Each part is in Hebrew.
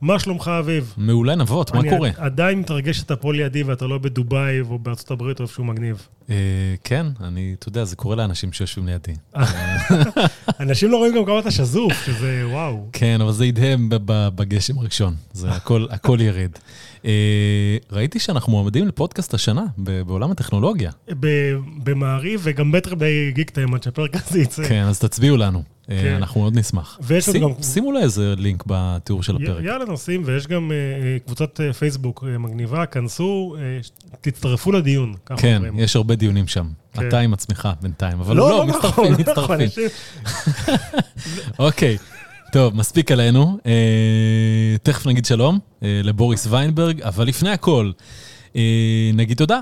מה שלומך, אביב? מעולה נבות, מה אני קורה? עדיין מתרגש שאתה פה לידי ואתה לא בדובאי או בארצות הברית או איפשהו מגניב. אה, כן, אני, אתה יודע, זה קורה לאנשים שיושבים לידי. אנשים לא רואים גם כמה אתה שזוף, שזה וואו. כן, אבל זה ידהם בגשם הראשון, זה הכל, ירד. אה, ראיתי שאנחנו מועמדים לפודקאסט השנה בעולם הטכנולוגיה. במעריב וגם בטח בגיק טיים עד שהפרק הזה יצא. כן, אז תצביעו לנו, כן. אנחנו מאוד נשמח. ויש לנו גם- שימו לה איזה לינק בתיאור של הפרק. יאללה נוסעים, ויש גם אה, אה, קבוצת אה, פייסבוק מגניבה, כנסו, תצטרפו לדיון. כן, אומרים. יש הרבה דיונים שם. כן. אתה עם עצמך בינתיים, אבל לא, לא, לא נכון, מצטרפים, לא מצטרפים. אוקיי, טוב, מספיק עלינו. תכף נגיד שלום לבוריס ויינברג, אבל לפני הכל, נגיד תודה.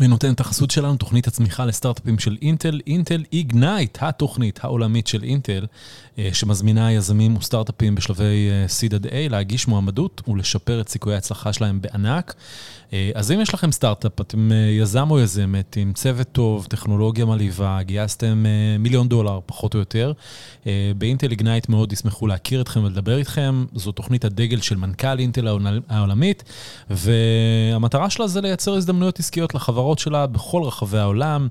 ונותן את החסות שלנו, תוכנית הצמיחה לסטארט-אפים של אינטל, אינטל איגנייט, התוכנית העולמית של אינטל, אה, שמזמינה יזמים וסטארט-אפים בשלבי אה, seed עד A להגיש מועמדות ולשפר את סיכויי ההצלחה שלהם בענק. אה, אז אם יש לכם סטארט-אפ, אתם יזם או יזמת עם צוות טוב, טכנולוגיה מלהיבה, גייסתם מיליון דולר, פחות או יותר, באינטל איגנייט מאוד ישמחו להכיר אתכם ולדבר איתכם. זו תוכנית הדגל של מנכ"ל אינטל העול- העולמית, והמטרה שלה זה לייצר הזדמנויות עסקיות לחברות שלה בכל רחבי העולם.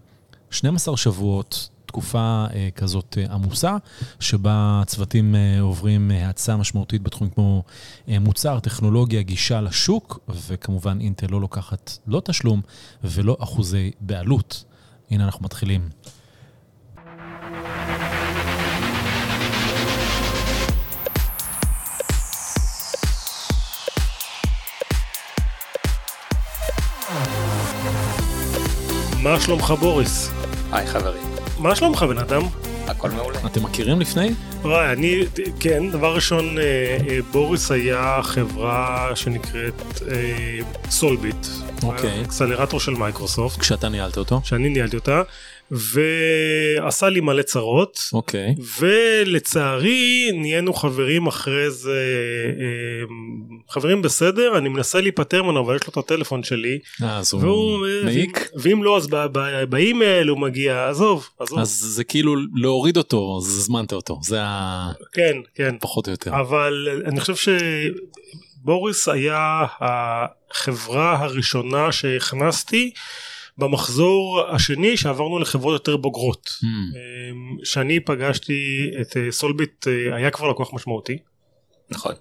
12 שבועות, תקופה אה, כזאת אה, עמוסה, שבה צוותים אה, עוברים אה, האצה משמעותית בתחום כמו אה, מוצר, טכנולוגיה, גישה לשוק, וכמובן אינטל לא לוקחת לא תשלום ולא אחוזי בעלות. הנה אנחנו מתחילים. מה שלומך בוריס? היי חברים, מה שלומך בן אדם? הכל מעולה. אתם מכירים לפני? וואי, אני, כן, דבר ראשון, אה, אה, בוריס היה חברה שנקראת אה, סולביט. אוקיי. אקסלרטור של מייקרוסופט, כשאתה ניהלת אותו? שאני ניהלתי אותה, ועשה לי מלא צרות. אוקיי. ולצערי נהיינו חברים אחרי זה, אה, חברים בסדר, אני מנסה להיפטר ממנו אבל יש לו את הטלפון שלי, אה, אז הוא והוא, אה, מעיק? ואם לא אז באימייל הוא מגיע, עזוב, עזוב, אז זה כאילו להוריד אותו, אז הזמנת אותו, זה ה... כן, כן, פחות או יותר. אבל אני חושב שבוריס היה החברה הראשונה שהכנסתי במחזור השני שעברנו לחברות יותר בוגרות. אמ, שאני פגשתי את אה, סולביט אה, היה כבר לקוח משמעותי נכון.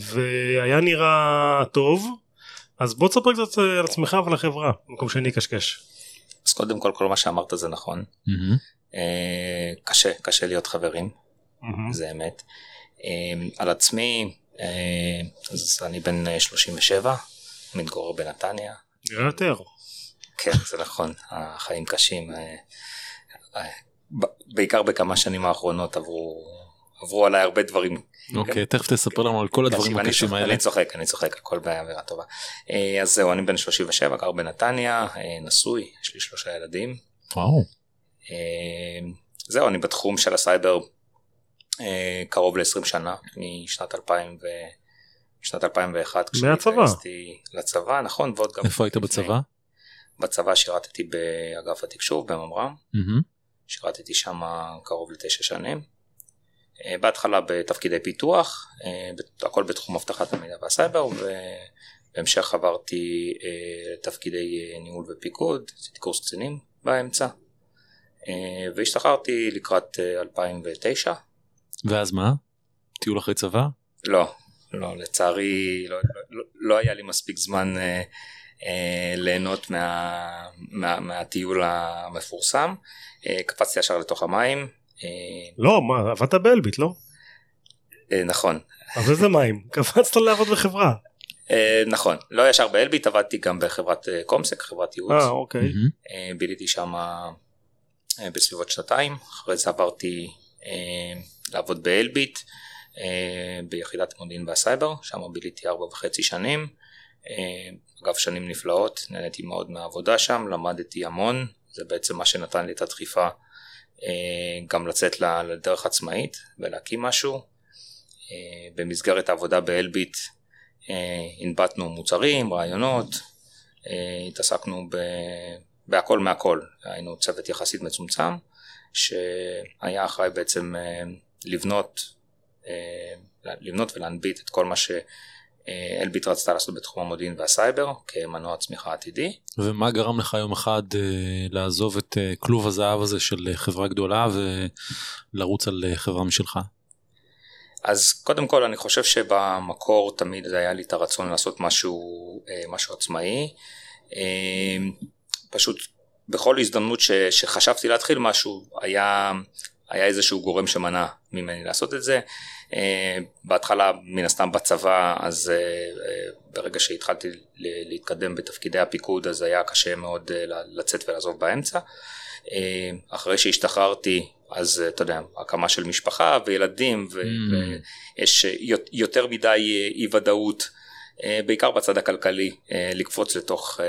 והיה נראה טוב אז בוא תספר קצת אה, על עצמך ועל החברה במקום שאני אקשקש. אז קודם כל, כל מה שאמרת זה נכון. אה, קשה, קשה להיות חברים, מהמם. זה אמת. אה, על עצמי, אה, אז אני בן אה, 37, מתגורר בנתניה. נראה יותר. כן, זה נכון, החיים קשים. אה, אה, בעיקר בכמה שנים האחרונות עברו, עברו עליי הרבה דברים אוקיי, תכף תספר לנו על כל הדברים קשים, אני הקשים האלה. אני צוחק, אני צוחק, הכל באווירה טובה. אה, אז זהו, אני בן 37, גר בנתניה, נשוי, יש לי שלושה ילדים. וואו. זהו, אני בתחום של הסייבר קרוב ל-20 שנה, משנת 2000 ו... משנת 2001. מהצבא. כשהתגייסתי לצבא, נכון, ועוד גם... איפה היית. בצבא? בצבא שירתתי באגף התקשוב בממר"ם, מהמם. שירתתי שם קרוב לתשע שנים. אה, בהתחלה בתפקידי פיתוח, אה, הכל בתחום אבטחת המידע והסייבר, ובהמשך עברתי אה, לתפקידי ניהול ופיקוד, עשיתי קורס קצינים באמצע, והשתחררתי לקראת אה, 2009. ואז מה? טיול אחרי צבא? לא, לא, לצערי לא, לא, לא היה לי מספיק זמן ליהנות מה, מה, מהטיול המפורסם. אה, קפצתי ישר לתוך המים. אה, לא מה עבדת באלביט לא? אה, נכון, אז איזה מים? קפצת לעבוד בחברה. אה, נכון, לא ישר באלביט, עבדתי גם בחברת אה, קומסק, חברת ייעוץ. אה אוקיי. אה, ביליתי שם אה, בסביבות שנתיים, אחרי זה עברתי אה, לעבוד באלביט, אה, ביחידת המודיעין והסייבר, שם ביליתי ארבע וחצי שנים. אגב שנים נפלאות, נהניתי מאוד מהעבודה שם, למדתי המון, זה בעצם מה שנתן לי את הדחיפה אה, גם לצאת לדרך עצמאית ולהקים משהו. אה, במסגרת העבודה באלביט אה, הנבטנו מוצרים, רעיונות, התעסקנו ב... בהכל מהכל, היינו צוות יחסית מצומצם שהיה אחראי בעצם לבנות, לבנות ולהנביט את כל מה שאלביט רצתה לעשות בתחום המודיעין והסייבר כמנוע צמיחה עתידי. ומה גרם לך יום אחד לעזוב את כלוב הזהב הזה של חברה גדולה ולרוץ על חברה משלך? אז קודם כל אני חושב שבמקור תמיד היה לי את הרצון לעשות משהו, משהו עצמאי. פשוט בכל הזדמנות ש, שחשבתי להתחיל משהו היה, היה איזשהו גורם שמנע ממני לעשות את זה. Uh, בהתחלה מן הסתם בצבא אז uh, ברגע שהתחלתי להתקדם בתפקידי הפיקוד אז היה קשה מאוד לצאת ולעזוב באמצע. אחרי שהשתחררתי אז אתה יודע הקמה של משפחה וילדים ו- mm. ויש יותר מדי אי ודאות בעיקר בצד הכלכלי לקפוץ לתוך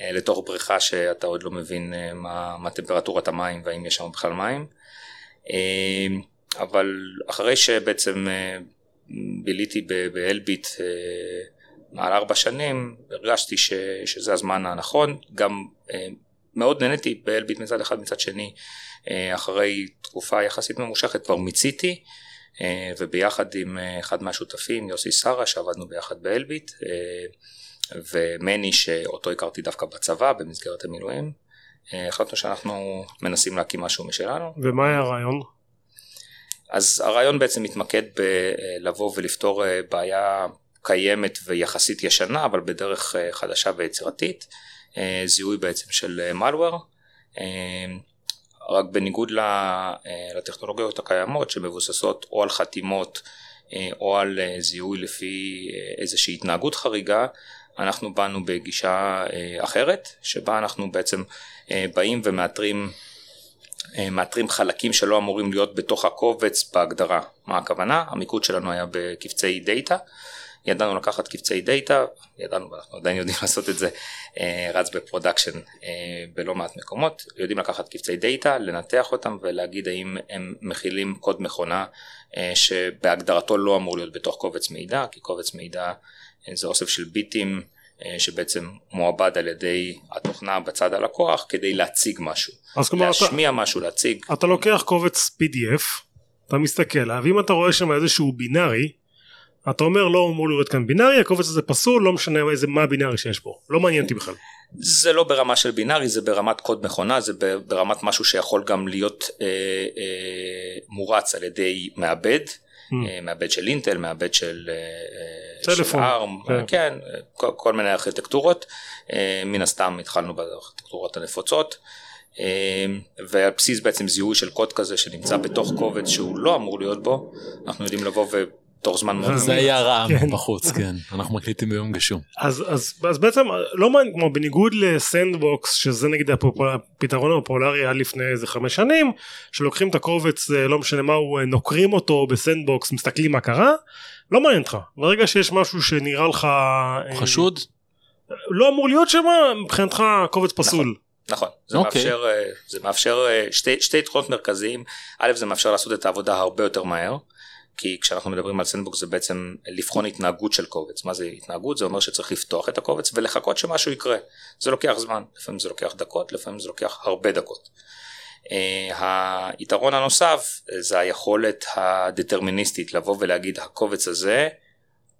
אה, לתוך בריכה שאתה עוד לא מבין אה, מה, מה טמפרטורת המים והאם יש שם בכלל מים. אה, אבל אחרי שבעצם ביליתי באלביט מעל ארבע שנים, הרגשתי ש, שזה הזמן הנכון, גם מאוד נהניתי באלביט מצד אחד, מצד שני, אחרי תקופה יחסית ממושכת כבר מיציתי, וביחד עם אחד מהשותפים, יוסי שרה, שעבדנו ביחד באלביט, ומני שאותו הכרתי דווקא בצבא במסגרת המילואים, אה, החלטנו שאנחנו מנסים להקים משהו משלנו. ומה היה הרעיון? אז הרעיון בעצם מתמקד בלבוא ולפתור אה, בעיה קיימת ויחסית ישנה אבל בדרך אה, חדשה ויצירתית, זיהוי בעצם של malware, רק בניגוד לטכנולוגיות הקיימות שמבוססות או על חתימות או על זיהוי לפי איזושהי התנהגות חריגה, אנחנו באנו בגישה אה, אחרת, שבה אנחנו בעצם אה, באים ומאתרים אה, מאתרים חלקים שלא אמורים להיות בתוך הקובץ בהגדרה. מה הכוונה? המיקוד שלנו היה בקבצי דאטה. ידענו לקחת קבצי דאטה, ידענו ואנחנו עדיין יודעים לעשות את זה, רץ ב production בלא מעט מקומות, יודעים לקחת קבצי דאטה, לנתח אותם ולהגיד האם הם מכילים קוד מכונה שבהגדרתו לא אמור להיות בתוך קובץ מידע, כי קובץ מידע זה אוסף של ביטים אה, שבעצם מועבד על ידי התוכנה בצד הלקוח כדי להציג משהו, אז כלומר להשמיע אתה, משהו, להציג. אתה לוקח קובץ PDF, אתה מסתכל עליו, ואם אתה רואה שם איזשהו בינארי, אתה אומר לא אמור לראות כאן בינארי, הקובץ הזה פסול, לא משנה איזה, מה הבינארי שיש פה, לא מעניין אותי בכלל. זה לא ברמה של בינארי, זה ברמת קוד מכונה, זה ברמת משהו שיכול גם להיות אה, אה, מורץ על ידי מעבד. mm. אה, מעבד של אינטל, מעבד של, אה, של ארם, כן, כן כל, כל מיני ארכיטקטורות, אה, מן הסתם התחלנו בארכיטקטורות הנפוצות. ועל בסיס בעצם זיהוי של קוד כזה שנמצא בתוך קובץ שהוא לא אמור להיות בו, אנחנו יודעים לבוא תוך זמן מאוד זה היה רעם כן. בחוץ כן אנחנו מקליטים ביום גשום אז אז אז בעצם לא מעניין כמו בניגוד ל sandbox שזה נגיד הפתרון הפופולרי עד לפני איזה חמש שנים שלוקחים את הקובץ אה, לא משנה מה הוא אה, זורקים אותו ב sandbox מסתכלים מה קרה לא מעניין אותך ברגע שיש משהו שנראה לך אה, חשוד לא אמור להיות שם מבחינתך קובץ פסול. נכון. נכון, זה okay. אוקיי. מאפשר, זה מאפשר שתי, שתי תכונות מרכזיים, א' זה מאפשר לעשות את העבודה הרבה יותר מהר, כי כשאנחנו מדברים על sandbox זה בעצם לבחון התנהגות של קובץ. מה זה התנהגות? זה אומר שצריך לפתוח את הקובץ ולחכות שמשהו יקרה. זה לוקח זמן, לפעמים זה לוקח דקות, לפעמים זה לוקח הרבה דקות. Uh, היתרון הנוסף זה היכולת הדטרמיניסטית לבוא ולהגיד הקובץ הזה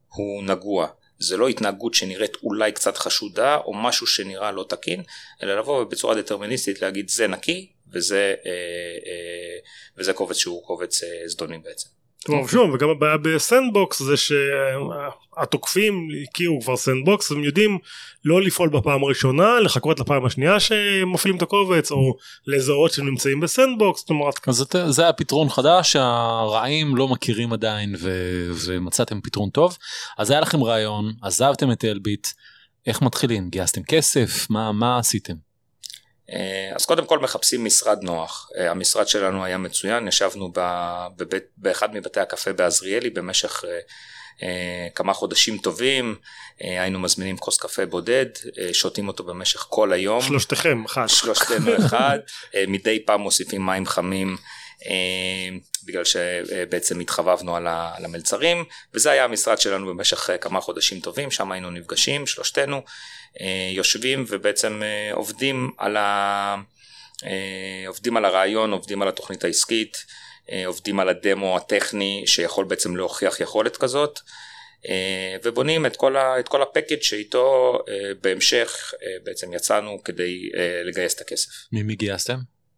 הוא נגוע. זה לא התנהגות שנראית אולי קצת חשודה או משהו שנראה לא תקין, אלא לבוא ובצורה דטרמיניסטית להגיד זה נקי וזה, uh, uh, וזה קובץ שהוא קובץ זדוני בעצם. כלומר שוב וגם הבעיה ב sandbox זה שהתוקפים הכירו כבר sandbox הם יודעים לא לפעול בפעם הראשונה לחכות לפעם השנייה שמפעילים את הקובץ או לזהות שהם נמצאים בסנדבוקס. אומרת אז זה הפתרון חדש שהרעים לא מכירים עדיין ו- ומצאתם פתרון טוב אז היה לכם רעיון עזבתם את אלביט איך מתחילים גייסתם כסף מה מה עשיתם. אה, אז קודם כל מחפשים משרד נוח, אה, המשרד שלנו היה מצוין, ישבנו בבית, באחד מבתי הקפה בעזריאלי במשך אה, כמה חודשים טובים, היינו מזמינים כוס קפה בודד, שותים אותו במשך כל היום. שלושתכם אחד. שלושתנו אחד, מדי פעם מוסיפים מים חמים בגלל שבעצם התחבבנו על המלצרים וזה היה המשרד שלנו במשך כמה חודשים טובים, שם היינו נפגשים שלושתנו. אה, יושבים ובעצם אה, עובדים על, ה... אה, עובדים על הרעיון, עובדים על התוכנית העסקית, עובדים על הדמו הטכני שיכול בעצם להוכיח יכולת כזאת. ובונים את כל, ה, את כל הפקאג' שאיתו בהמשך בעצם יצאנו כדי לגייס את הכסף. ממי גייסתם?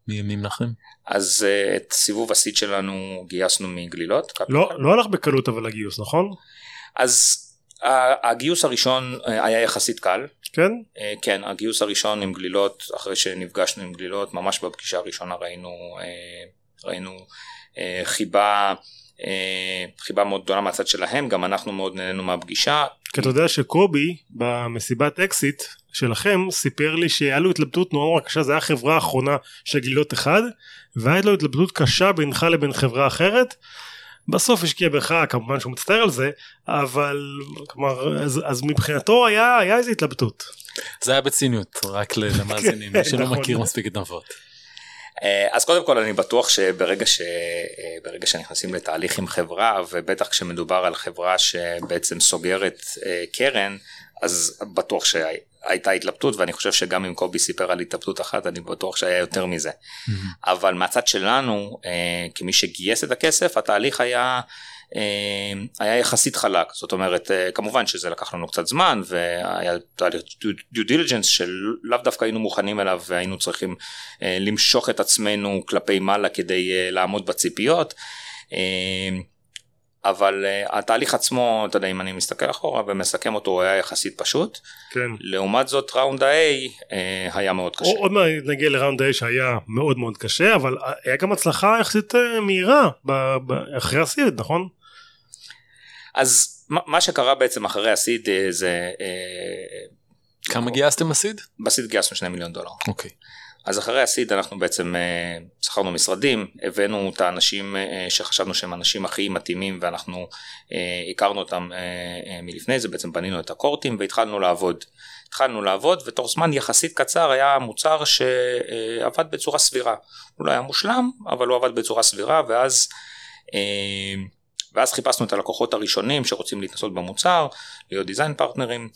מימים לכם? אז uh, את סיבוב הסיד שלנו גייסנו מגלילות. לא, לא הלך בקלות אבל הגיוס נכון? אז הגיוס הראשון uh, היה יחסית קל. כן? Uh, כן, הגיוס הראשון עם גלילות, אחרי שנפגשנו עם גלילות, ממש בפגישה הראשונה ראינו, uh, ראינו חיבה. חיבה מאוד גדולה מהצד שלהם גם אנחנו מאוד נהנינו מהפגישה. כי אתה יודע שקובי במסיבת אקזיט שלכם סיפר לי שהיה לו התלבטות נורא קשה זה היה חברה האחרונה של גלילות אחד והיה לו התלבטות קשה בינך לבין חברה אחרת. בסוף השקיע בך כמובן שהוא מצטער על זה אבל כלומר אז, אז מבחינתו היה היה איזה התלבטות. זה היה בציניות רק למאזינים מי שלא נכון. מכיר מספיק את נפות. אה, אז קודם כל אני בטוח שברגע ש... אה, ברגע שנכנסים לתהליך עם חברה ובטח כשמדובר על חברה שבעצם סוגרת אה, קרן אז בטוח שהייתה התלבטות ואני חושב שגם אם קובי סיפר על התלבטות אחת אני בטוח שהיה יותר מזה. Mm-hmm. אבל מהצד שלנו כמי שגייס את הכסף התהליך היה אה, היה יחסית חלק זאת אומרת אה, כמובן שזה לקח לנו קצת זמן והיה תהליך due diligence שלאו דווקא היינו מוכנים אליו והיינו צריכים אה, למשוך את עצמנו כלפי מעלה כדי לעמוד בציפיות. אבל uh, התהליך עצמו, אתה יודע, אם אני מסתכל אחורה ומסכם אותו, הוא היה יחסית פשוט. כן. לעומת זאת, round ה-A uh, היה מאוד קשה. עוד מעט נגיע ל round ה-A שהיה מאוד מאוד קשה, אבל היה גם הצלחה יחסית uh, מהירה ב- ב- אחרי ה seed, נכון? אז מה שקרה בעצם אחרי הסיד זה... אה, כמה גייסתם בסיד? בסיד גייסנו שני מיליון דולר. אוקיי. אז אחרי הסיד אנחנו בעצם אה, שכרנו משרדים, הבאנו את האנשים אה, שחשבנו שהם האנשים הכי מתאימים ואנחנו הכרנו אותם מלפני זה, בעצם בנינו את הקורטים והתחלנו לעבוד. התחלנו לעבוד ותוך זמן יחסית קצר היה מוצר שעבד בצורה סבירה. הוא לא היה מושלם אבל הוא עבד בצורה סבירה ואז ואז חיפשנו את הלקוחות הראשונים שרוצים להתנסות במוצר, להיות דיזיין פרטנרים,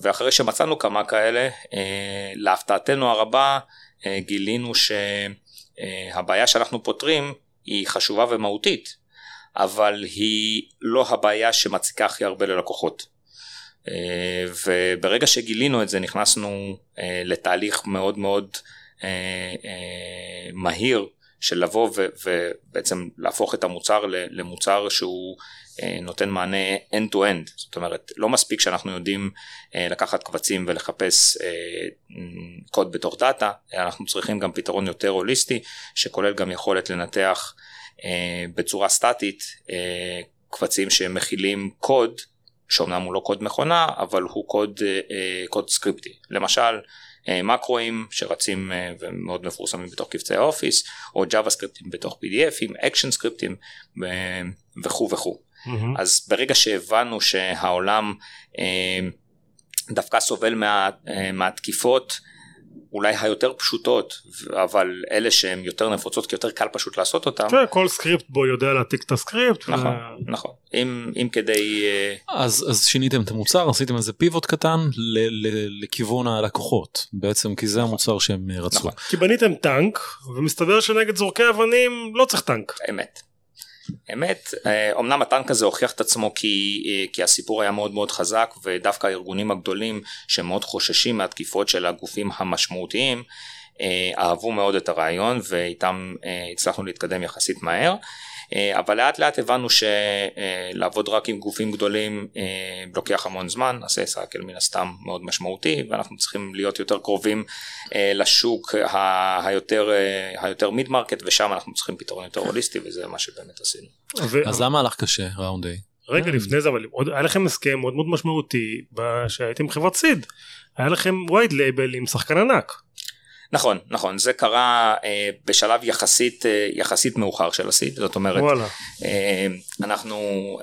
ואחרי שמצאנו כמה כאלה, אה, להפתעתנו הרבה אה, גילינו שהבעיה אה, שאנחנו פותרים היא חשובה ומהותית, אבל היא לא הבעיה שמציקה הכי הרבה ללקוחות. אה, וברגע שגילינו את זה נכנסנו אה, לתהליך מאוד מאוד אה, אה, מהיר של לבוא ובעצם להפוך את המוצר למוצר שהוא אה, נותן מענה end to end זאת אומרת לא מספיק שאנחנו יודעים אה, לקחת קבצים ולחפש אה, קוד בתוך דאטה אנחנו צריכים גם פתרון יותר הוליסטי שכולל גם יכולת לנתח בצורה סטטית קבצים שמכילים קוד שאומנם הוא לא קוד מכונה אבל הוא קוד, קוד סקריפטי למשל אה, מקרואים שרצים אה, ומאוד מפורסמים בתוך קבצי ה Office או ג'אווה סקריפטים בתוך pdfים אקשן סקריפטים וכו' וכו'. Mm-hmm. אז ברגע שהבנו שהעולם אה, דווקא סובל מה, מהתקיפות אולי היותר פשוטות אבל אלה שהן יותר נפוצות כי יותר קל פשוט לעשות אותן. כן, כל script boy יודע להעתיק את הסקריפט. נכון, ו... נכון. אם, אם כדי... אה, אז, אז שיניתם את המוצר, עשיתם איזה פיבוט קטן ל, ל, לכיוון הלקוחות בעצם כי זה נכון. המוצר שהם אה, רצו. נכון. כי בניתם טנק ומסתבר שנגד זורקי אבנים לא צריך טנק. אמת. אמת, אמנם הטנק הזה הוכיח את עצמו כי, אה, כי הסיפור היה מאוד מאוד חזק ודווקא הארגונים הגדולים שמאוד חוששים מהתקיפות של הגופים המשמעותיים אה, אהבו מאוד את הרעיון ואיתם אה, הצלחנו להתקדם יחסית מהר. אה, אבל לאט לאט הבנו שלעבוד רק עם גופים גדולים לוקח המון זמן, נעשה cycle מן הסתם מאוד משמעותי ואנחנו צריכים להיות יותר קרובים לשוק היותר, היותר mid market ושם אנחנו צריכים פתרון יותר הוליסטי וזה מה שבאמת עשינו. אז למה הלך קשה round A? רגע לפני זה אבל היה לכם הסכם מאוד מאוד משמעותי שהייתם חברת seed היה לכם white label עם שחקן ענק. נכון נכון זה קרה אה, בשלב יחסית אה, יחסית מאוחר של ה seed זאת אומרת וואלה. אה, אנחנו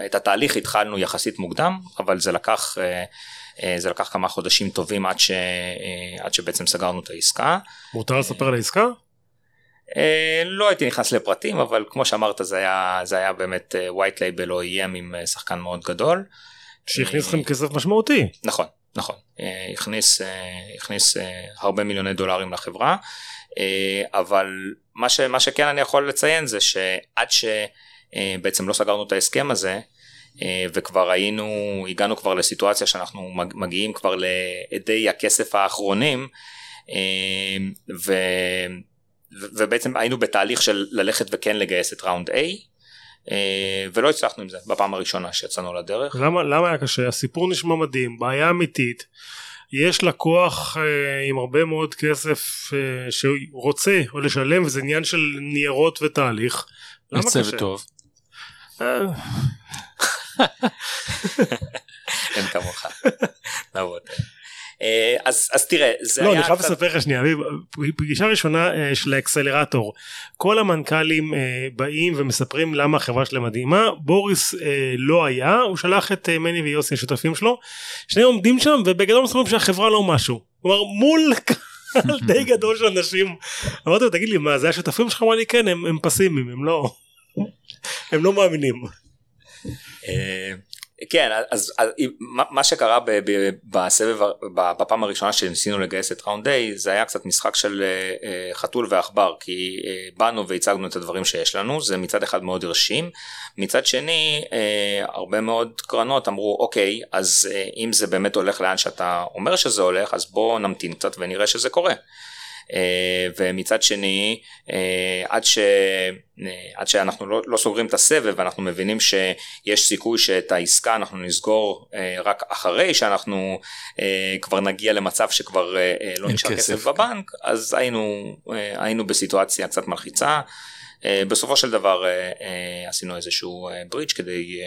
את התהליך התחלנו יחסית מוקדם אבל זה לקח אה, אה, זה לקח כמה חודשים טובים עד, ש, אה, עד שבעצם סגרנו את העסקה. מותר לספר על העסקה? Uh, לא הייתי נכנס לפרטים אבל כמו שאמרת זה היה זה היה באמת white label או EM עם שחקן מאוד גדול. שהכניס לכם כסף משמעותי. נכון נכון, אה, הכניס, אה, הכניס אה, הרבה מיליוני דולרים לחברה, אבל מה, ש, מה שכן אני יכול לציין זה שעד שבעצם לא סגרנו את ההסכם הזה, וכבר היינו, הגענו כבר לסיטואציה שאנחנו מגיעים כבר לעדי הכסף האחרונים, ו, ובעצם היינו בתהליך של ללכת וכן לגייס את ראונד A, ולא הצלחנו עם זה בפעם הראשונה שיצאנו לדרך. למה, למה היה קשה? הסיפור נשמע מדהים, בעיה אמיתית. יש לקוח אה, עם הרבה מאוד כסף אה, שרוצה או לשלם וזה עניין של ניירות ותהליך. למה קשה? צוות טוב. אה. אין כמוך. לעבוד. אה, אז, אז תראה זה לא, היה... לא אני חייב לספר לך שנייה פגישה ראשונה אה, של האקסלרטור. כל המנכ"לים אה, באים ומספרים למה החברה שלהם מדהימה. בוריס לא היה הוא שלח את מני ויוסי השותפים שלו. שניהם עומדים שם ובגדול מספרים שהחברה לא משהו. כלומר מול קהל די גדול של אנשים. אמרתי לו תגיד לי מה זה השותפים שלך? אמר לי כן הם, הם פסימיים הם לא הם לא מאמינים. כן אז, אז מה שקרה ב, ב, בסבב בפעם הראשונה שניסינו לגייס את ראונד A זה היה קצת משחק של אה, אה, חתול ועכבר כי אה, באנו והצגנו את הדברים שיש לנו זה מצד אחד מאוד הרשים מצד שני הרבה מאוד קרנות אמרו אוקיי אז אם זה באמת הולך לאן שאתה אומר שזה הולך אז בוא נמתין קצת ונראה שזה קורה. אה, ומצד שני אה, עד, ש, אה, עד שאנחנו לא, לא סוגרים את הסבב ואנחנו מבינים שיש סיכוי שאת העסקה אנחנו נסגור רק אחרי שאנחנו כבר נגיע למצב שכבר לא נשאר כסף, כסף בבנק אז היינו, היינו בסיטואציה קצת מלחיצה. בסופו של דבר עשינו איזשהו ברידג' כדי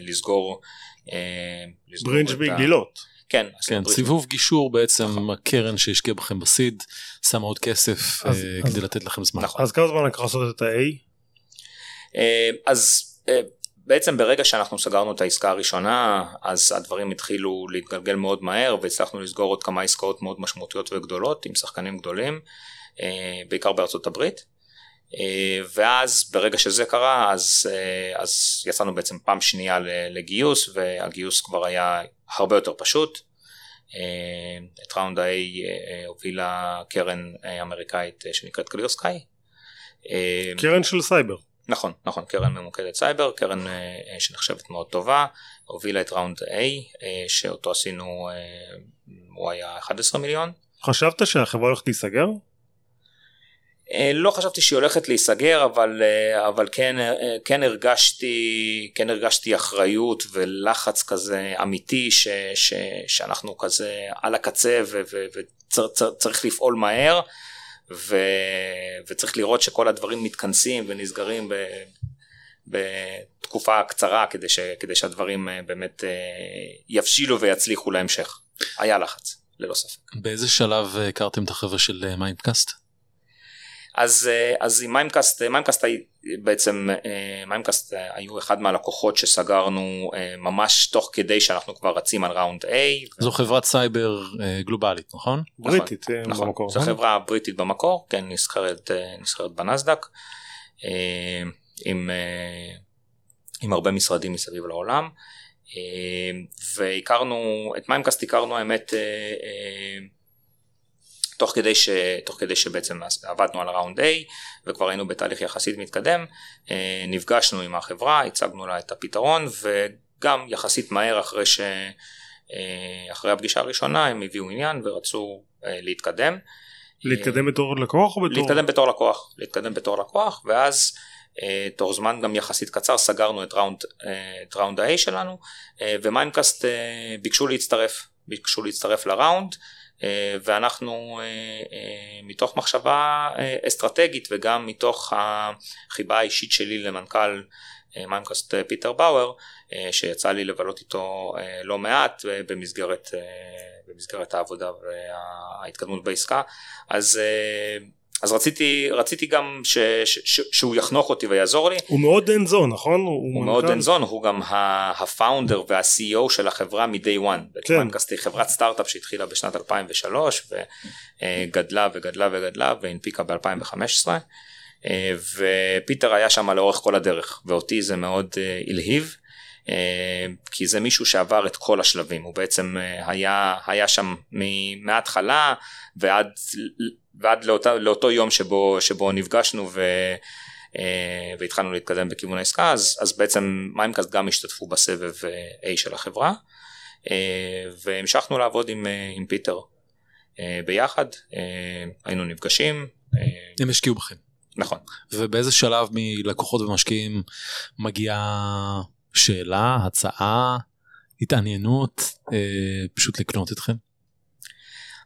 לסגור. ברידג' בגלילות. כן, כן סיבוב גישור בעצם נכון. הקרן שהשקיע בכם בסיד שמה עוד כסף אז, uh, אז, כדי לתת לכם זמן. נכון. אז כמה זמן לקח לעשות את ה-A? Uh, אז uh, בעצם ברגע שאנחנו סגרנו את העסקה הראשונה אז הדברים התחילו להתגלגל מאוד מהר והצלחנו לסגור עוד כמה עסקאות מאוד משמעותיות וגדולות עם שחקנים גדולים uh, בעיקר בארצות הברית. Uh, ואז ברגע שזה קרה אז, uh, אז יצאנו בעצם פעם שנייה לגיוס והגיוס כבר היה הרבה יותר פשוט. אה, את round ה-A אה, הובילה קרן אה, אמריקאית שנקראת ClearSky. קרן של סייבר. נכון, נכון, קרן ממוקדת סייבר, קרן שנחשבת מאוד טובה, הובילה את round A שאותו עשינו, הוא היה 11 מיליון. חשבת שהחברה הולכת להיסגר? אה, לא חשבתי שהיא הולכת להיסגר אבל אה, אבל כן אה, כן הרגשתי כן הרגשתי אחריות ולחץ כזה אמיתי ש, ש, שאנחנו כזה על הקצה וצריך לפעול מהר ו, וצריך לראות שכל הדברים מתכנסים ונסגרים בתקופה קצרה כדי, ש, כדי שהדברים באמת יבשילו ויצליחו להמשך היה לחץ ללא ספק. באיזה שלב הכרתם את החבר'ה של Mimecast? אז, אה, אז עם Mimecast, Mimecast בעצם, אה, Mimecast אה, היו אחד מהלקוחות שסגרנו ממש תוך כדי שאנחנו כבר רצים על round A. זו חברת סייבר גלובלית, נכון? נכון בריטית נכון, במקור. זו חברה בריטית במקור, כן, נסחרת, נסחרת בנסדק, עם, עם הרבה משרדים מסביב לעולם. והכרנו, את מיימקאסט הכרנו האמת תוך כדי, ש, תוך כדי שבעצם עבדנו על הראונד A וכבר היינו בתהליך יחסית מתקדם, אה, נפגשנו עם החברה, הצגנו לה את הפתרון וגם יחסית מהר אחרי, ש, אה, אחרי הפגישה הראשונה הם הביאו עניין ורצו אה, להתקדם. להתקדם בתור לקוח או בתור? להתקדם בתור לקוח, להתקדם בתור לקוח ואז תוך זמן גם יחסית קצר סגרנו את round, את round ה-A שלנו ו Mimecast ביקשו להצטרף, ביקשו להצטרף ל round. אה, ואנחנו אה, אה, מתוך מחשבה אסטרטגית וגם מתוך החיבה האישית שלי למנכ"ל Mimecast פיטר באואר שיצא לי לבלות איתו לא מעט במסגרת, במסגרת העבודה וההתקדמות בעסקה. אז אז רציתי, רציתי גם ש, ש, ש, שהוא יחנוך אותי ויעזור לי. הוא מאוד אין זון נכון? הוא, הוא מאוד אין זון, הוא גם הפאונדר וה-CEO של החברה מ-day one. כן. מנקסטי חברת סטארט-אפ שהתחילה בשנת 2003 וגדלה וגדלה וגדלה והנפיקה ב-2015. ופיטר היה שם לאורך כל הדרך ואותי זה מאוד הלהיב. אה, כי זה מישהו שעבר את כל השלבים, הוא בעצם אה, היה, היה שם מההתחלה ועד, ועד לאותה, לאותו יום שבו, שבו נפגשנו ו, אה, והתחלנו להתקדם בכיוון העסקה, אז, אז בעצם מיימקאסט גם השתתפו בסבב A של החברה, והמשכנו לעבוד עם, עם פיטר ביחד, היינו נפגשים. הם השקיעו בכם. נכון. ובאיזה שלב מלקוחות ומשקיעים מגיעה שאלה, הצעה, התעניינות, אה, פשוט לקנות אתכם?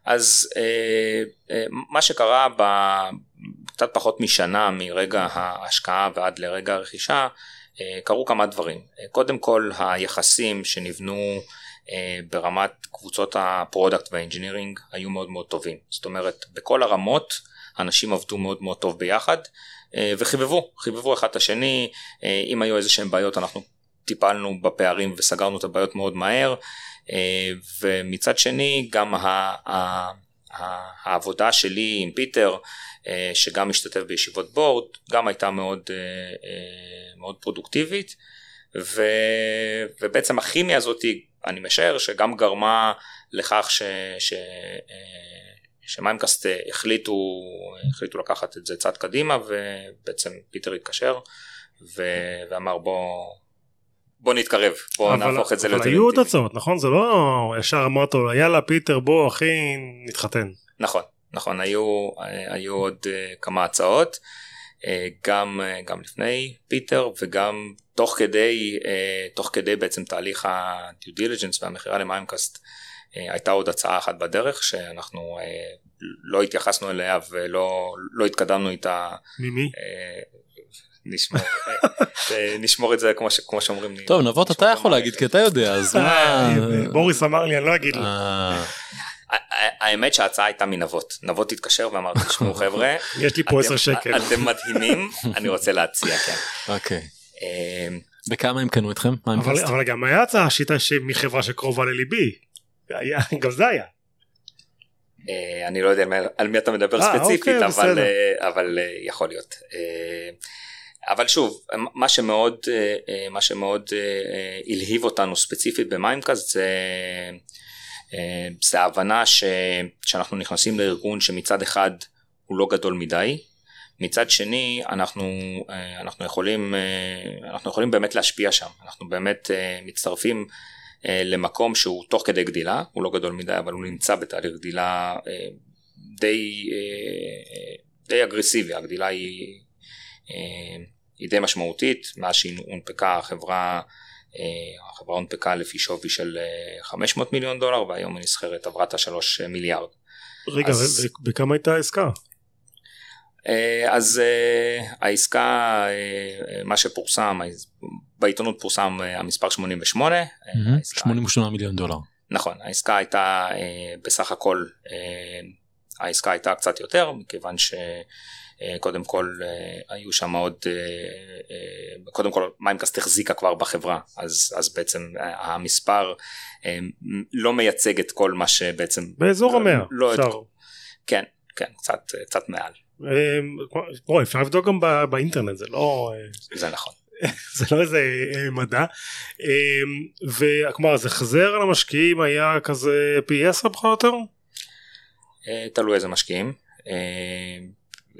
אז אה, אה, מה שקרה בקצת פחות משנה מרגע ההשקעה ועד לרגע הרכישה, אה, קרו כמה דברים. אה, קודם כל היחסים שנבנו אה, ברמת קבוצות ה product וה engineering היו מאוד מאוד טובים. זאת אומרת, בכל הרמות אנשים עבדו מאוד מאוד טוב ביחד אה, וחיבבו, חיבבו אחד את השני, אם היו איזה שהם בעיות אנחנו טיפלנו בפערים וסגרנו את הבעיות מאוד מהר אה, ומצד שני גם העבודה שלי עם פיטר שגם משתתף בישיבות בורד גם הייתה מאוד, מאוד פרודוקטיבית ו, ובעצם הכימיה הזאת אני משער שגם גרמה לכך ש, ש, ש Mimecast החליטו, החליטו לקחת את זה צעד קדימה ובעצם פיטר התקשר ו- ואמר בוא, בוא נתקרב, בוא אבל, נהפוך את זה ליותר אבל היו עוד הצעות, נכון? זה לא ישר אמרת לו יאללה פיטר בוא אחי נתחתן. נכון, נכון, היו, היו עוד uh, כמה הצעות, uh, גם, גם לפני פיטר וגם תוך כדי, תוך כדי בעצם תהליך ה-due diligence והמכירה למיימקאסט. אה, הייתה עוד הצעה אחת בדרך שאנחנו אה, לא התייחסנו אליה ולא לא התקדמנו איתה. ממי? אה, נשמור, נשמור את זה כמו, ש, כמו שאומרים. טוב נבות אתה יכול להגיד כי אתה יודע אז מה... בוריס אמר לי אני לא אגיד לו. האמת שההצעה הייתה מנבות, נבות התקשר ואמר תשמעו חבר'ה, יש לי פה 10 שקל, אתם מדהימים, אני רוצה להציע כן. אוקיי. בכמה הם קנו אתכם? אבל גם היה הצעה שיטה מחברה שקרובה לליבי. גם זה היה. אה, אני לא יודע על מי אתה מדבר אה, ספציפית אוקיי, אבל, אה, אבל יכול להיות. אבל שוב מה שמאוד מה שמאוד הלהיב אותנו ספציפית במיימקאסט זה, זה ההבנה ש, שאנחנו נכנסים לארגון שמצד אחד הוא לא גדול מדי מצד שני אנחנו אנחנו יכולים אנחנו יכולים באמת להשפיע שם. אנחנו באמת מצטרפים אה, למקום שהוא תוך כדי גדילה, הוא לא גדול מדי אבל הוא נמצא בתהליך גדילה אה, די, אה, די אגרסיבי, הגדילה היא, היא די משמעותית, מאז שהיא הונפקה החברה החברה הונפקה לפי שווי של 500 מיליון דולר והיום היא נסחרת עברה את השלוש מיליארד. רגע, אז... בכמה הייתה העסקה? אה, אז אה, העסקה, אה, מה שפורסם, בעיתונות פורסם המספר 88. 88 מיליון דולר. נכון, העסקה הייתה בסך הכל, העסקה הייתה קצת יותר, מכיוון שקודם כל היו שם עוד, קודם כל מיימקאסט החזיקה כבר בחברה, אז, אז בעצם המספר לא מייצג את כל מה שבעצם... באזור המאה, לא, אפשר. כן, כן, קצת, קצת מעל. אמ, אפשר לבדוק גם באינטרנט זה לא זה נכון זה לא איזה אה, מדע וכלומר זה חזר למשקיעים היה כזה פי 10 פחות או יותר? אה, תלוי איזה משקיעים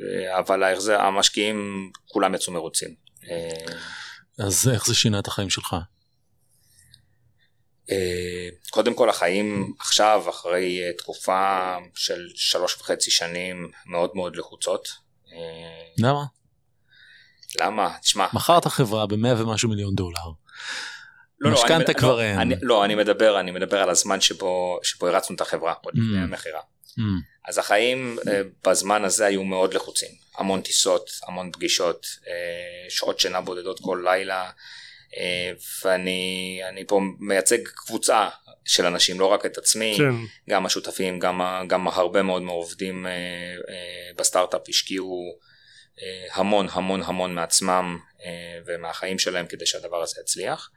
אה, אבל המשקיעים כולם יצאו מרוצים. אז איך זה שינה את החיים שלך? אה, קודם כל החיים עכשיו אחרי אה, תקופה של שלוש וחצי שנים מאוד מאוד לחוצות. אה, למה? למה? תשמע. מכרת חברה במאה ומשהו מיליון דולר. לא, משכנתה לא, כבר לא, אין. אני, לא, אני מדבר, אני מדבר על הזמן שבו, שבו הרצנו את החברה, עוד לפני mm. המכירה. אז החיים בזמן הזה היו מאוד לחוצים. המון טיסות, המון פגישות, שעות שינה בודדות כל לילה. אה, ואני פה מייצג קבוצה של אנשים, לא רק את עצמי, כן. גם השותפים, גם, גם הרבה מאוד מהעובדים אה, אה, בסטארט-אפ השקיעו המון המון המון מעצמם ומהחיים שלהם כדי שהדבר הזה יצליח.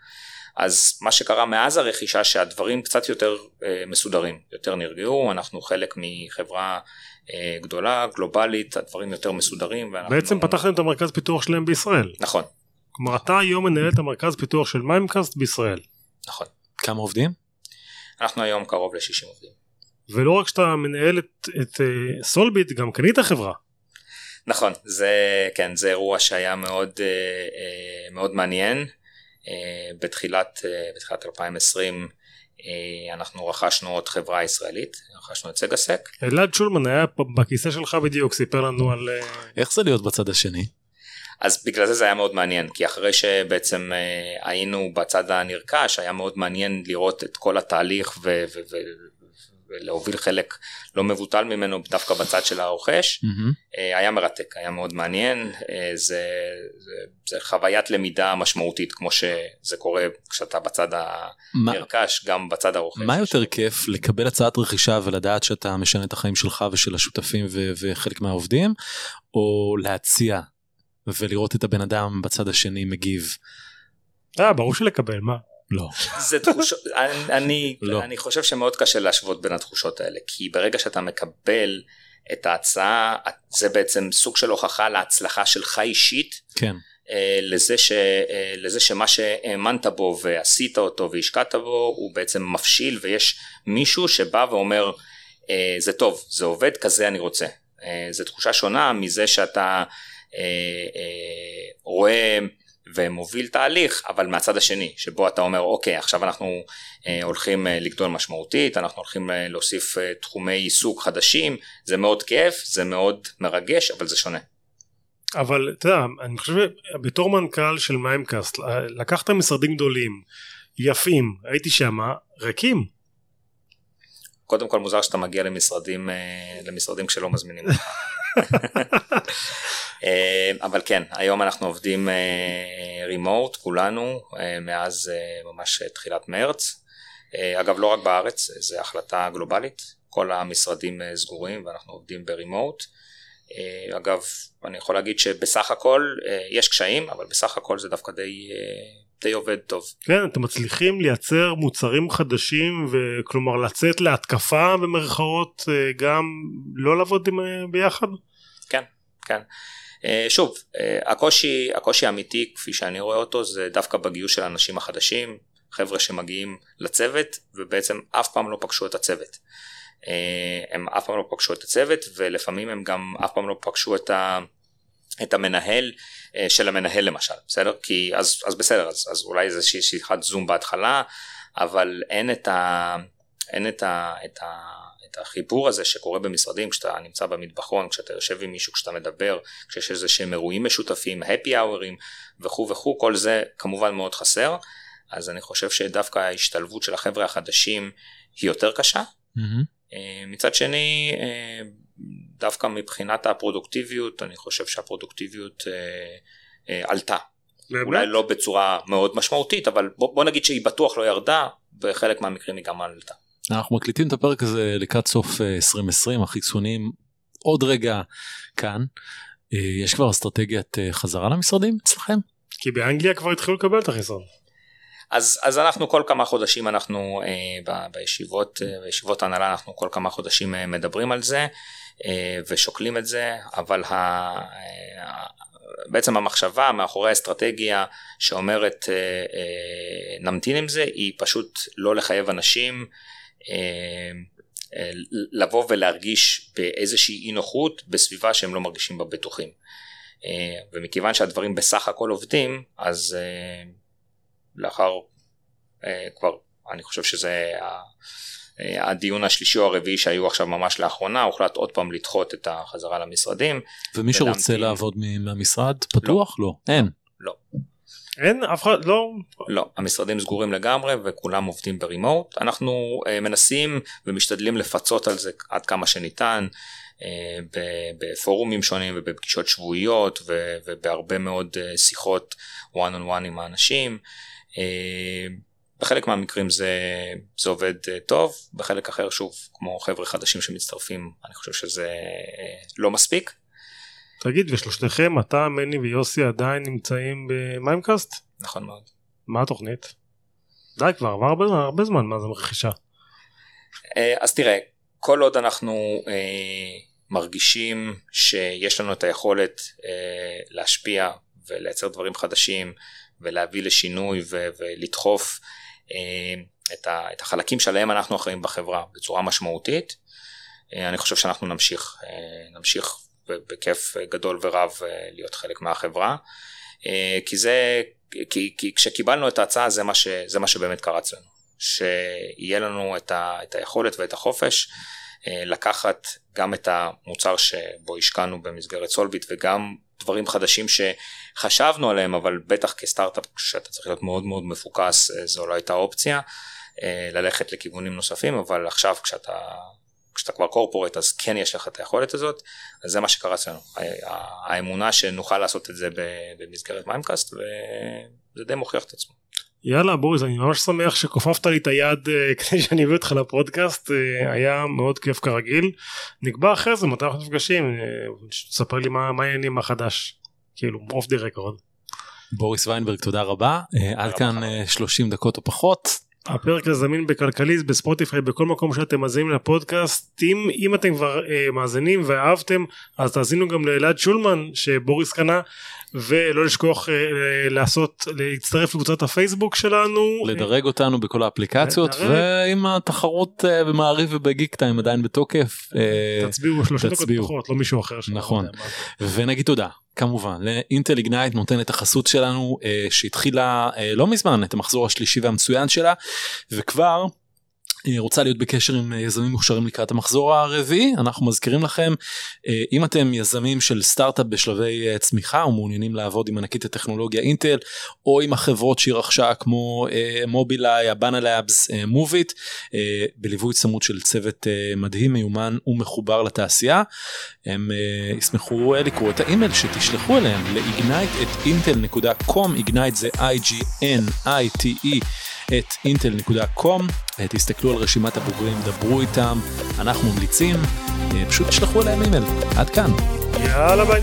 אז מה שקרה מאז הרכישה שהדברים קצת יותר מסודרים, יותר נרגעו, אנחנו חלק מחברה גדולה, גלובלית, הדברים יותר מסודרים. ואנחנו... בעצם פתחתם את המרכז פיתוח שלהם בישראל. נכון, כלומר אתה היום מנהל את המרכז פיתוח של מיימקאסט בישראל. נכון. כמה עובדים? אנחנו היום קרוב ל-60 עובדים. ולא רק שאתה מנהל את, את uh, סולביט, גם קנית חברה. נכון, זה, כן, זה אירוע שהיה מאוד, uh, uh, מאוד מעניין. Uh, בתחילת, uh, בתחילת 2020 uh, אנחנו רכשנו עוד חברה ישראלית, רכשנו את סגסק. אלעד שולמן היה בכיסא שלך בדיוק, סיפר לנו על... Uh... איך זה להיות בצד השני? אז בגלל זה זה היה מאוד מעניין, כי אחרי שבעצם uh, היינו בצד הנרכש, היה מאוד מעניין לראות את כל התהליך ו- ו- ו- ולהוביל חלק לא מבוטל ממנו דווקא בצד של הרוכש, mm-hmm. היה מרתק, היה מאוד מעניין, אה, זה, זה, זה חוויית למידה משמעותית כמו שזה קורה כשאתה בצד הנרכש, גם בצד הרוכש. מה יותר כיף לקבל הצעת רכישה ולדעת שאתה משנה את החיים שלך ושל השותפים ו- וחלק מהעובדים, או להציע ולראות את הבן אדם בצד השני מגיב? אה, ברור שלקבל, מה? לא. זה תחושות, אני, אני, לא. אני חושב שמאוד קשה להשוות בין התחושות האלה, כי ברגע שאתה מקבל את ההצעה, זה בעצם סוג של הוכחה להצלחה שלך אישית. כן. אה, לזה, ש, אה, לזה שמה שהאמנת בו ועשית אותו והשקעת בו הוא בעצם מפשיל ויש מישהו שבא ואומר אה, זה טוב זה עובד כזה אני רוצה זו תחושה שונה מזה שאתה רואה ומוביל תהליך אבל מהצד השני שבו אתה אומר אוקיי עכשיו אנחנו אה, הולכים אה, לגדול משמעותית אנחנו הולכים אה, להוסיף אה, תחומי עיסוק חדשים זה מאוד כיף זה מאוד מרגש אבל זה שונה. אבל אתה יודע אני חושב בתור מנכ"ל של מיימקאסט לקחת משרדים גדולים יפים הייתי שם ריקים. קודם כל מוזר שאתה מגיע למשרדים למשרדים כשלא מזמינים אותך. אה, אבל כן, היום אנחנו עובדים רימוט אה, כולנו אה, מאז ממש תחילת מרץ. אגב לא רק בארץ, זו החלטה גלובלית, כל המשרדים סגורים ואנחנו עובדים ברימוט. אגב, אני יכול להגיד שבסך הכל יש קשיים, אבל בסך הכל זה דווקא די, די עובד טוב. כן, אתם מצליחים לייצר מוצרים חדשים וכלומר לצאת להתקפה במרכאות גם לא לעבוד ביחד? כן, כן. אה, שוב, אה, הקושי, הקושי האמיתי כפי שאני רואה אותו זה דווקא בגיוס של האנשים החדשים, חבר'ה שמגיעים לצוות ובעצם אף פעם לא פגשו את הצוות. אה, הם אף פעם לא פגשו את הצוות ולפעמים הם גם אף פעם לא פגשו את, ה, את המנהל של המנהל למשל, בסדר? כי אז, אז בסדר, אז, אז אולי איזושהי שיחת זום בהתחלה, אבל אין את ה... אין את ה... את ה את החיבור הזה שקורה במשרדים כשאתה נמצא במטבחון, כשאתה יושב עם מישהו, כשאתה מדבר, כשיש איזה שהם אירועים משותפים, happy hoursים וכו' וכו', כל זה כמובן מאוד חסר, אז אני חושב שדווקא ההשתלבות של החבר'ה החדשים היא יותר קשה. Mm-hmm. מצד שני, אה, דווקא מבחינת הפרודוקטיביות, אני חושב שהפרודוקטיביות אה, עלתה. באמת? אולי לא בצורה מאוד משמעותית, אבל בוא, בוא נגיד שהיא בטוח לא ירדה, בחלק מהמקרים היא גם עלתה. אנחנו מקליטים את הפרק הזה לקראת סוף 2020 אה, החיסונים עוד רגע כאן אה, יש כבר אסטרטגיית אה, חזרה למשרדים אצלכם? כי באנגליה כבר התחילו לקבל את החיסון. אז, אז אנחנו כל כמה חודשים אנחנו אה, בישיבות בישיבות ההנהלה אנחנו כל כמה חודשים אה, מדברים על זה אה, ושוקלים את זה אבל ה, אה, בעצם המחשבה מאחורי האסטרטגיה שאומרת אה, אה, נמתין עם זה היא פשוט לא לחייב אנשים אה, אה, לבוא ולהרגיש באיזושהי אי נוחות בסביבה שהם לא מרגישים בה בטוחים. אה, ומכיוון שהדברים בסך הכל עובדים אז לאחר כבר אני חושב שזה הדיון השלישי או הרביעי שהיו עכשיו ממש לאחרונה הוחלט עוד פעם לדחות את החזרה למשרדים. ומי שרוצה לעבוד מהמשרד פתוח? לא. לא. אין. לא. אין אף אחד לא לא המשרדים סגורים לגמרי וכולם עובדים ברימוט אנחנו uh, מנסים ומשתדלים לפצות על זה עד כמה שניתן uh, בפורומים שונים ובפגישות שבועיות ו, ובהרבה מאוד uh, שיחות one on one עם האנשים. Uh, בחלק מהמקרים זה, זה עובד uh, טוב בחלק אחר שוב כמו חבר'ה חדשים שמצטרפים אני חושב שזה uh, לא מספיק. תגיד ושלושתכם אתה מני ויוסי עדיין נמצאים במיימקאסט? נכון מאוד. מה התוכנית? די כבר עבר הרבה, הרבה זמן מה זה רכישה. אה, אז תראה כל עוד אנחנו אה, מרגישים שיש לנו את היכולת אה, להשפיע ולייצר דברים חדשים ולהביא לשינוי ו- ולדחוף אה, את, ה- את החלקים שעליהם אנחנו אחראים בחברה בצורה משמעותית. אה, אני חושב שאנחנו נמשיך, אה, נמשיך בכיף גדול ורב להיות חלק מהחברה. כי זה, כי, כי כשקיבלנו את ההצעה זה מה, ש, זה מה שבאמת קרה אצלנו. שיהיה לנו את, ה, את היכולת ואת החופש לקחת גם את המוצר שבו השקענו במסגרת סולביט וגם דברים חדשים שחשבנו עליהם אבל בטח כסטארט-אפ שאתה צריך להיות מאוד מאוד מפוקס זו לא הייתה אופציה ללכת לכיוונים נוספים אבל עכשיו כשאתה כשאתה כבר קורפורט אז כן יש לך את היכולת הזאת, אז זה מה שקרה אצלנו. האמונה שנוכל לעשות את זה במסגרת מיימקאסט וזה די מוכיח את עצמו. יאללה בוריס אני ממש שמח שכופפת לי את היד אה, כדי שאני אביא אותך לפודקאסט אה, היה מאוד כיף כרגיל. נקבע אחרי זה מתי אנחנו נפגשים אה, תספר לי מה העניינים החדש כאילו off the record. בוריס ויינברג תודה רבה. עד כאן 30 דקות או פחות. הפרק הזה זמין בכלכליסט ב Spotify בכל מקום שאתם מאזינים לפודקאסט. אם, אם אתם כבר אה, מאזינים ואהבתם אז תאזינו גם לאלעד שולמן שבוריס קנה ולא לשכוח אה, לעשות להצטרף לקבוצת הפייסבוק שלנו. לדרג אותנו בכל האפליקציות לדרג. ואם התחרות אה, במעריב ובגיק טיים עדיין בתוקף אה, תצביעו שלושה דקות פחות לא מישהו אחר נכון. ונגיד תודה כמובן לאינטל איגנייט נותן את החסות שלנו שהתחילה לא מזמן את המחזור השלישי והמצוין שלה וכבר רוצה להיות בקשר עם יזמים מוכשרים לקראת המחזור הרביעי. אנחנו מזכירים לכם אה, אם אתם יזמים של סטארט-אפ בשלבי אה, צמיחה ומעוניינים לעבוד עם ענקית הטכנולוגיה אינטל או עם החברות שהיא רכשה כמו מובילאיי, הבאנה לאבס, מוביט בליווי צמוד של צוות מדהים מיומן ומחובר לתעשייה הם ישמחו לקרוא את האימייל שתשלחו אליהם ל-ignite את ignite זה i-g-n-i-t-e את intel.com, תסתכלו על רשימת הבוגרים, דברו איתם, אנחנו ממליצים, פשוט תשלחו אליהם אימייל. עד כאן. יאללה ביי.